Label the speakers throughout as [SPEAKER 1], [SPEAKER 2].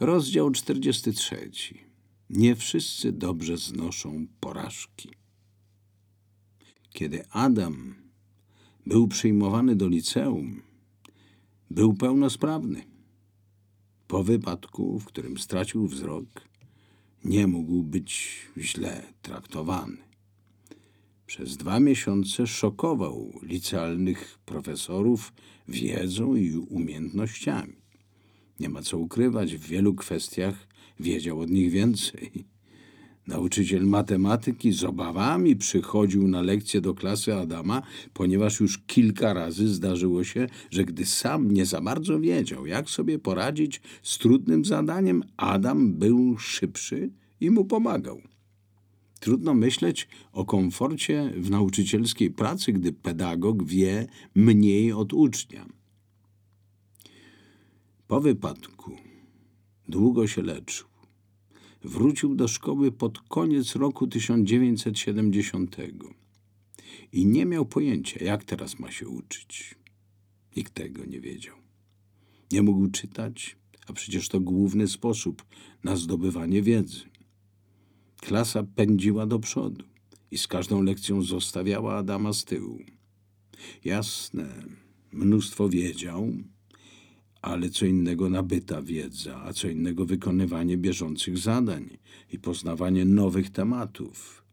[SPEAKER 1] Rozdział 43. Nie wszyscy dobrze znoszą porażki. Kiedy Adam był przyjmowany do liceum, był pełnosprawny. Po wypadku, w którym stracił wzrok, nie mógł być źle traktowany. Przez dwa miesiące szokował licealnych profesorów wiedzą i umiejętnościami. Nie ma co ukrywać, w wielu kwestiach wiedział od nich więcej. Nauczyciel matematyki z obawami przychodził na lekcję do klasy Adama, ponieważ już kilka razy zdarzyło się, że gdy sam nie za bardzo wiedział, jak sobie poradzić z trudnym zadaniem, Adam był szybszy i mu pomagał. Trudno myśleć o komforcie w nauczycielskiej pracy, gdy pedagog wie mniej od ucznia. Po wypadku długo się leczył. Wrócił do szkoły pod koniec roku 1970 i nie miał pojęcia, jak teraz ma się uczyć. Nikt tego nie wiedział. Nie mógł czytać, a przecież to główny sposób na zdobywanie wiedzy. Klasa pędziła do przodu i z każdą lekcją zostawiała Adama z tyłu. Jasne, mnóstwo wiedział, ale co innego nabyta wiedza, a co innego wykonywanie bieżących zadań i poznawanie nowych tematów.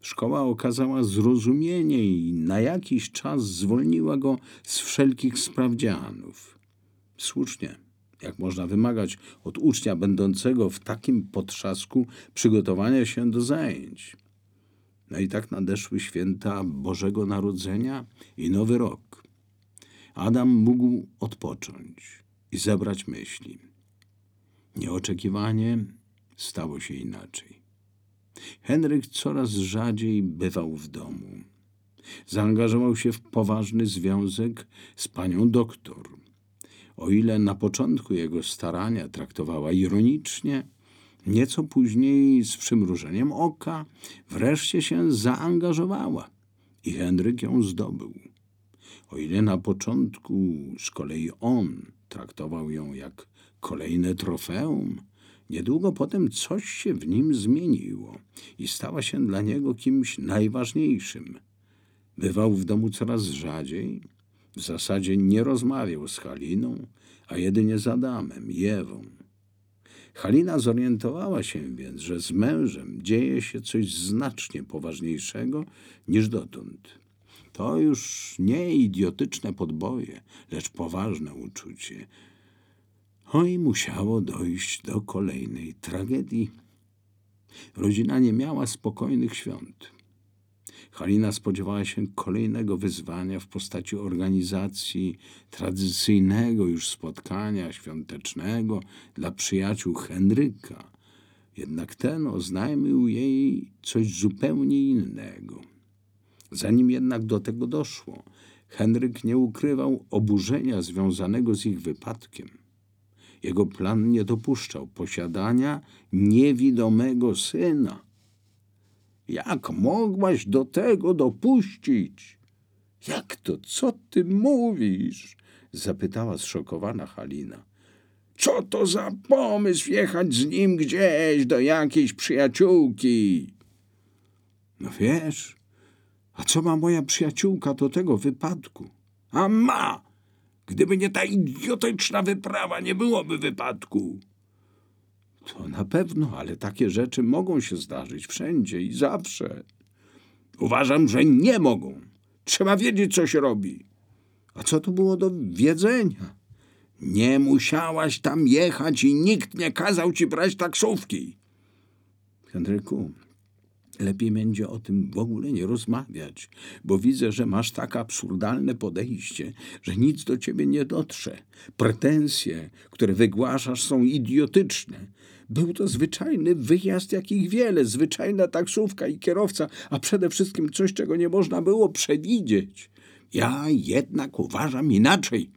[SPEAKER 1] Szkoła okazała zrozumienie i na jakiś czas zwolniła go z wszelkich sprawdzianów. Słusznie, jak można wymagać od ucznia będącego w takim potrzasku przygotowania się do zajęć. No i tak nadeszły święta Bożego Narodzenia i Nowy Rok. Adam mógł odpocząć i zebrać myśli. Nieoczekiwanie stało się inaczej. Henryk coraz rzadziej bywał w domu. Zaangażował się w poważny związek z panią doktor. O ile na początku jego starania traktowała ironicznie, nieco później z przymrużeniem oka wreszcie się zaangażowała i Henryk ją zdobył. O ile na początku z kolei on traktował ją jak kolejne trofeum, niedługo potem coś się w nim zmieniło i stała się dla niego kimś najważniejszym. Bywał w domu coraz rzadziej, w zasadzie nie rozmawiał z Haliną, a jedynie z Adamem i Ewą. Halina zorientowała się więc, że z mężem dzieje się coś znacznie poważniejszego niż dotąd. To już nie idiotyczne podboje, lecz poważne uczucie. Oj, musiało dojść do kolejnej tragedii. Rodzina nie miała spokojnych świąt. Halina spodziewała się kolejnego wyzwania w postaci organizacji tradycyjnego już spotkania świątecznego dla przyjaciół Henryka. Jednak ten oznajmił jej coś zupełnie innego. Zanim jednak do tego doszło, Henryk nie ukrywał oburzenia związanego z ich wypadkiem. Jego plan nie dopuszczał posiadania niewidomego syna. Jak mogłaś do tego dopuścić? Jak to? Co ty mówisz? zapytała zszokowana Halina. Co to za pomysł jechać z nim gdzieś do jakiejś przyjaciółki? No wiesz, a co ma moja przyjaciółka do tego wypadku? A ma! Gdyby nie ta idiotyczna wyprawa, nie byłoby wypadku. To na pewno, ale takie rzeczy mogą się zdarzyć wszędzie i zawsze. Uważam, że nie mogą. Trzeba wiedzieć, co się robi. A co to było do wiedzenia? Nie musiałaś tam jechać i nikt nie kazał ci brać taksówki. Henryku, Lepiej będzie o tym w ogóle nie rozmawiać, bo widzę, że masz tak absurdalne podejście, że nic do ciebie nie dotrze. Pretensje, które wygłaszasz, są idiotyczne. Był to zwyczajny wyjazd, jakich wiele, zwyczajna taksówka i kierowca, a przede wszystkim coś, czego nie można było przewidzieć. Ja jednak uważam inaczej.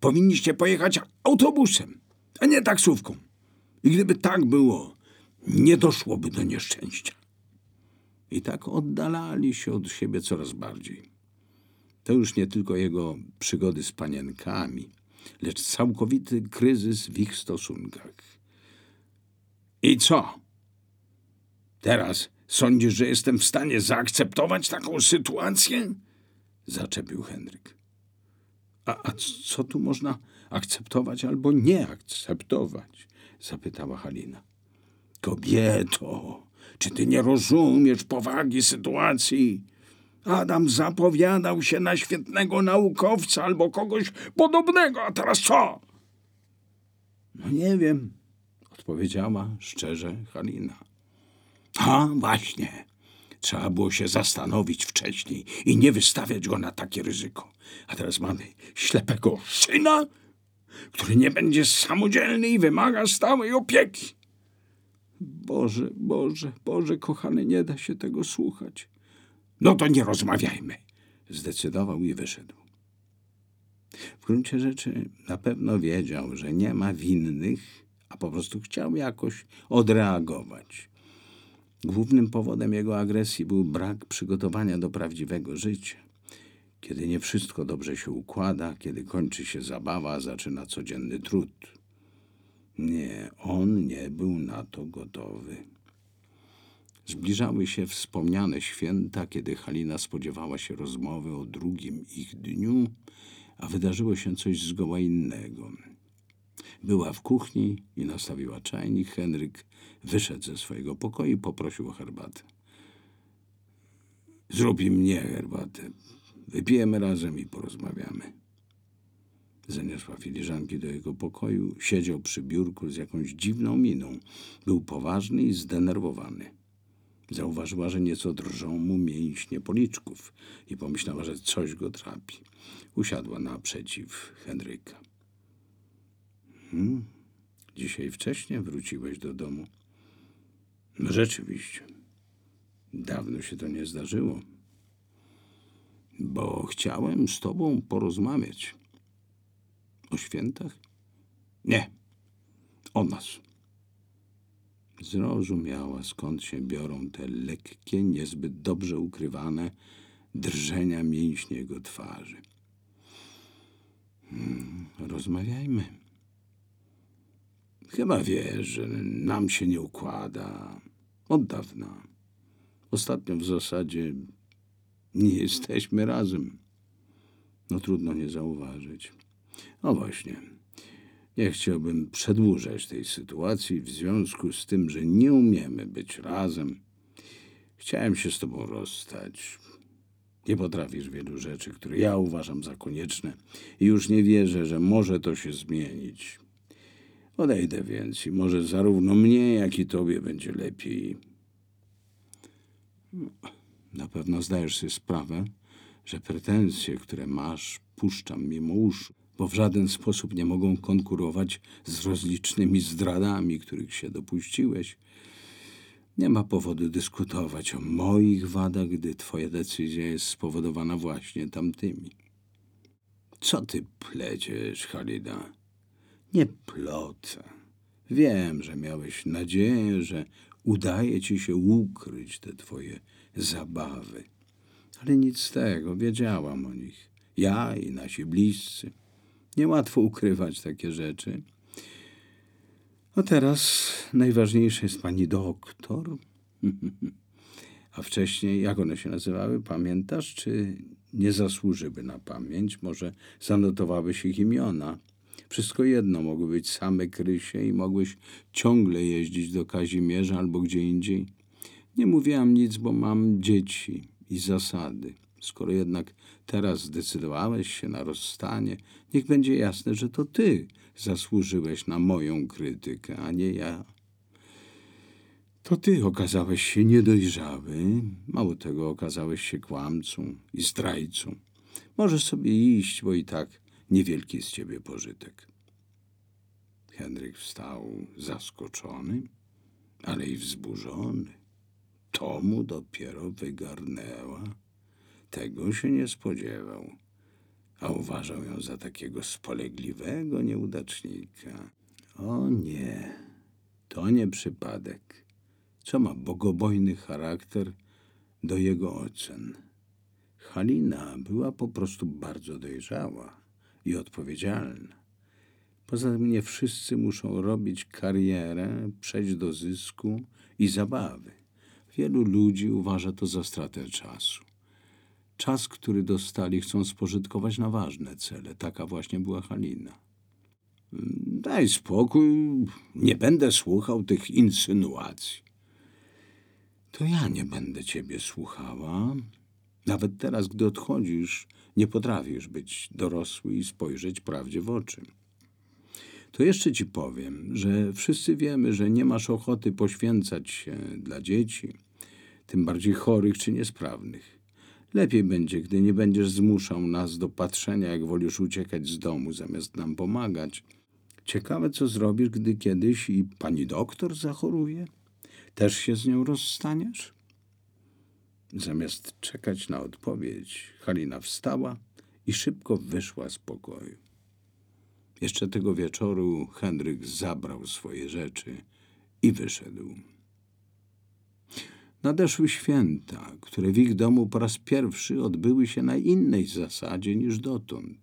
[SPEAKER 1] Powinniście pojechać autobusem, a nie taksówką. I gdyby tak było, nie doszłoby do nieszczęścia. I tak oddalali się od siebie coraz bardziej. To już nie tylko jego przygody z panienkami, lecz całkowity kryzys w ich stosunkach. I co? Teraz sądzisz, że jestem w stanie zaakceptować taką sytuację? Zaczepił Henryk. A, a co tu można akceptować albo nie akceptować? Zapytała Halina. Kobieto, czy ty nie rozumiesz powagi sytuacji? Adam zapowiadał się na świetnego naukowca albo kogoś podobnego, a teraz co? No nie wiem, odpowiedziała szczerze Halina. A właśnie. Trzeba było się zastanowić wcześniej i nie wystawiać go na takie ryzyko. A teraz mamy ślepego syna, który nie będzie samodzielny i wymaga stałej opieki. Boże, Boże, Boże, kochany, nie da się tego słuchać. No to nie rozmawiajmy, zdecydował i wyszedł. W gruncie rzeczy na pewno wiedział, że nie ma winnych, a po prostu chciał jakoś odreagować. Głównym powodem jego agresji był brak przygotowania do prawdziwego życia. Kiedy nie wszystko dobrze się układa, kiedy kończy się zabawa, zaczyna codzienny trud. Nie, on nie był na to gotowy. Zbliżały się wspomniane święta, kiedy Halina spodziewała się rozmowy o drugim ich dniu, a wydarzyło się coś zgoła innego. Była w kuchni i nastawiła czajnik. Henryk wyszedł ze swojego pokoju i poprosił o herbatę. Zrób mnie herbatę. Wypijemy razem i porozmawiamy. Zaniosła filiżanki do jego pokoju. Siedział przy biurku z jakąś dziwną miną. Był poważny i zdenerwowany. Zauważyła, że nieco drżą mu mięśnie policzków i pomyślała, że coś go trapi. Usiadła naprzeciw Henryka. Hmm, dzisiaj wcześnie wróciłeś do domu. No rzeczywiście. Dawno się to nie zdarzyło. Bo chciałem z tobą porozmawiać. O świętach? Nie. O nas. Zrozumiała, skąd się biorą te lekkie, niezbyt dobrze ukrywane drżenia mięśni jego twarzy. Hmm, rozmawiajmy. Chyba wiesz, że nam się nie układa. Od dawna. Ostatnio w zasadzie nie jesteśmy razem. No trudno nie zauważyć. No właśnie. Nie chciałbym przedłużać tej sytuacji w związku z tym, że nie umiemy być razem. Chciałem się z tobą rozstać. Nie potrafisz wielu rzeczy, które ja uważam za konieczne i już nie wierzę, że może to się zmienić. Odejdę więc i może zarówno mnie, jak i tobie będzie lepiej. Na pewno zdajesz sobie sprawę, że pretensje, które masz, puszczam mimo uszu, bo w żaden sposób nie mogą konkurować z rozlicznymi zdradami, których się dopuściłeś. Nie ma powodu dyskutować o moich wadach, gdy twoja decyzja jest spowodowana właśnie tamtymi. Co ty pleciesz, Halida? Nie plotę. Wiem, że miałeś nadzieję, że udaje ci się ukryć te twoje zabawy. Ale nic z tego, wiedziałam o nich. Ja i nasi bliscy. Niełatwo ukrywać takie rzeczy. A teraz najważniejsza jest pani doktor. A wcześniej, jak one się nazywały, pamiętasz, czy nie zasłużyły na pamięć? Może zanotowałyś ich imiona? Wszystko jedno, mogły być same Krysie i mogłeś ciągle jeździć do Kazimierza albo gdzie indziej. Nie mówiłam nic, bo mam dzieci i zasady. Skoro jednak teraz zdecydowałeś się na rozstanie, niech będzie jasne, że to ty zasłużyłeś na moją krytykę, a nie ja. To ty okazałeś się niedojrzawy, mało tego okazałeś się kłamcą i zdrajcą. Możesz sobie iść, bo i tak niewielki z ciebie pożytek. Henryk wstał zaskoczony, ale i wzburzony. To mu dopiero wygarnęła. Tego się nie spodziewał, a uważał ją za takiego spolegliwego nieudacznika. O nie, to nie przypadek. Co ma bogobojny charakter do jego ocen? Halina była po prostu bardzo dojrzała i odpowiedzialna. Poza tym nie wszyscy muszą robić karierę, przejść do zysku i zabawy. Wielu ludzi uważa to za stratę czasu. Czas, który dostali, chcą spożytkować na ważne cele. Taka właśnie była Halina. Daj spokój, nie będę słuchał tych insynuacji. To ja nie będę ciebie słuchała. Nawet teraz, gdy odchodzisz, nie potrafisz być dorosły i spojrzeć prawdzie w oczy. To jeszcze ci powiem, że wszyscy wiemy, że nie masz ochoty poświęcać się dla dzieci, tym bardziej chorych czy niesprawnych. Lepiej będzie, gdy nie będziesz zmuszał nas do patrzenia, jak wolisz uciekać z domu, zamiast nam pomagać. Ciekawe, co zrobisz, gdy kiedyś i pani doktor zachoruje? Też się z nią rozstaniesz? Zamiast czekać na odpowiedź, Halina wstała i szybko wyszła z pokoju. Jeszcze tego wieczoru Henryk zabrał swoje rzeczy i wyszedł. Nadeszły święta, które w ich domu po raz pierwszy odbyły się na innej zasadzie niż dotąd.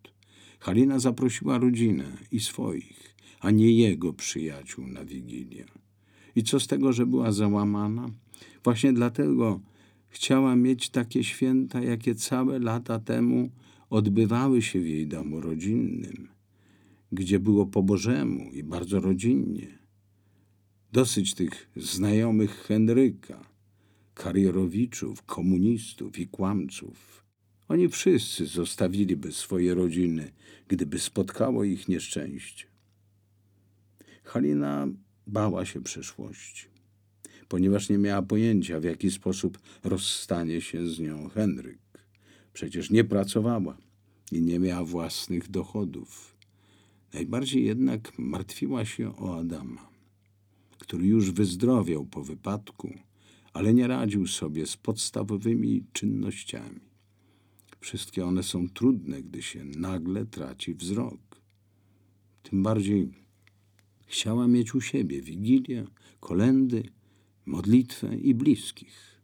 [SPEAKER 1] Halina zaprosiła rodzinę i swoich, a nie jego przyjaciół na Wigilię. I co z tego, że była załamana? Właśnie dlatego chciała mieć takie święta, jakie całe lata temu odbywały się w jej domu rodzinnym, gdzie było po Bożemu i bardzo rodzinnie. Dosyć tych znajomych Henryka, karierowiczów, komunistów i kłamców. Oni wszyscy zostawiliby swoje rodziny, gdyby spotkało ich nieszczęście. Halina bała się przeszłości, ponieważ nie miała pojęcia, w jaki sposób rozstanie się z nią Henryk. Przecież nie pracowała i nie miała własnych dochodów. Najbardziej jednak martwiła się o Adama, który już wyzdrowiał po wypadku, ale nie radził sobie z podstawowymi czynnościami. Wszystkie one są trudne, gdy się nagle traci wzrok. Tym bardziej chciała mieć u siebie wigilię, kolendy, modlitwę i bliskich.